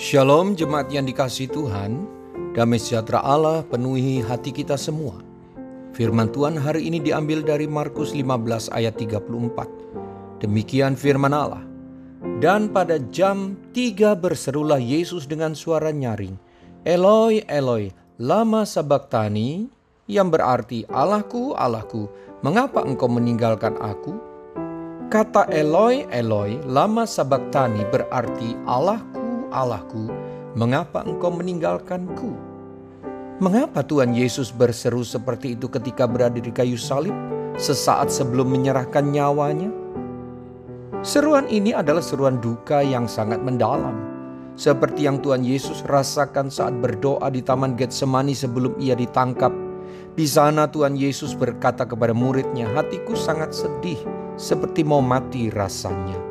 Shalom jemaat yang dikasih Tuhan, damai sejahtera Allah penuhi hati kita semua. Firman Tuhan hari ini diambil dari Markus 15 ayat 34. Demikian firman Allah. Dan pada jam 3 berserulah Yesus dengan suara nyaring, Eloi, Eloi, lama sabachthani, yang berarti Allahku, Allahku, mengapa engkau meninggalkan aku? Kata Eloi, Eloi, lama sabachthani berarti Allahku, Allahku, mengapa engkau meninggalkanku? Mengapa Tuhan Yesus berseru seperti itu ketika berada di kayu salib sesaat sebelum menyerahkan nyawanya? Seruan ini adalah seruan duka yang sangat mendalam, seperti yang Tuhan Yesus rasakan saat berdoa di Taman Getsemani sebelum ia ditangkap. Di sana Tuhan Yesus berkata kepada muridnya, "Hatiku sangat sedih, seperti mau mati rasanya."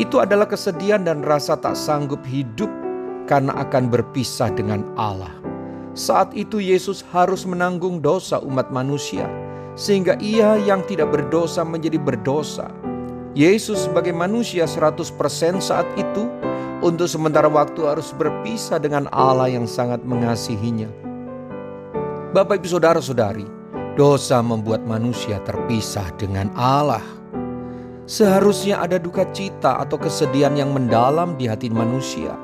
Itu adalah kesedihan dan rasa tak sanggup hidup karena akan berpisah dengan Allah. Saat itu Yesus harus menanggung dosa umat manusia, sehingga ia yang tidak berdosa menjadi berdosa. Yesus sebagai manusia 100% saat itu untuk sementara waktu harus berpisah dengan Allah yang sangat mengasihinya. Bapak ibu saudara-saudari, dosa membuat manusia terpisah dengan Allah. Seharusnya ada duka cita atau kesedihan yang mendalam di hati manusia.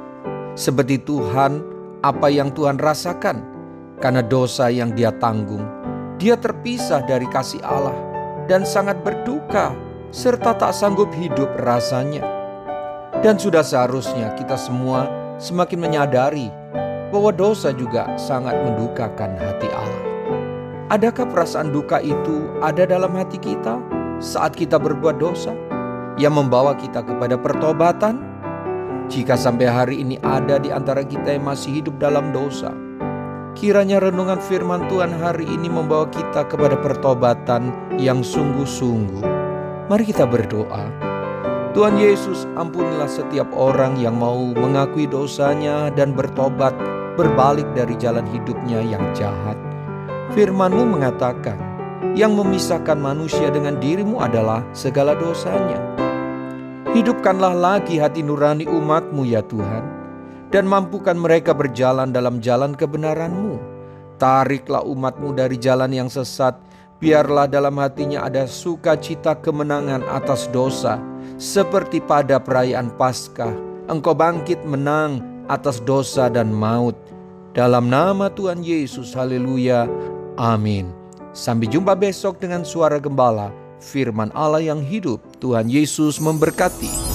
Seperti Tuhan, apa yang Tuhan rasakan karena dosa yang dia tanggung. Dia terpisah dari kasih Allah dan sangat berduka serta tak sanggup hidup rasanya. Dan sudah seharusnya kita semua semakin menyadari bahwa dosa juga sangat mendukakan hati Allah. Adakah perasaan duka itu ada dalam hati kita? Saat kita berbuat dosa yang membawa kita kepada pertobatan? Jika sampai hari ini ada di antara kita yang masih hidup dalam dosa, kiranya renungan firman Tuhan hari ini membawa kita kepada pertobatan yang sungguh-sungguh. Mari kita berdoa. Tuhan Yesus, ampunilah setiap orang yang mau mengakui dosanya dan bertobat, berbalik dari jalan hidupnya yang jahat. Firman-Mu mengatakan, yang memisahkan manusia dengan dirimu adalah segala dosanya. Hidupkanlah lagi hati nurani umatmu ya Tuhan, dan mampukan mereka berjalan dalam jalan kebenaranmu. Tariklah umatmu dari jalan yang sesat, biarlah dalam hatinya ada sukacita kemenangan atas dosa, seperti pada perayaan Paskah. Engkau bangkit menang atas dosa dan maut. Dalam nama Tuhan Yesus, haleluya. Amin. Sampai jumpa besok dengan suara gembala, firman Allah yang hidup. Tuhan Yesus memberkati.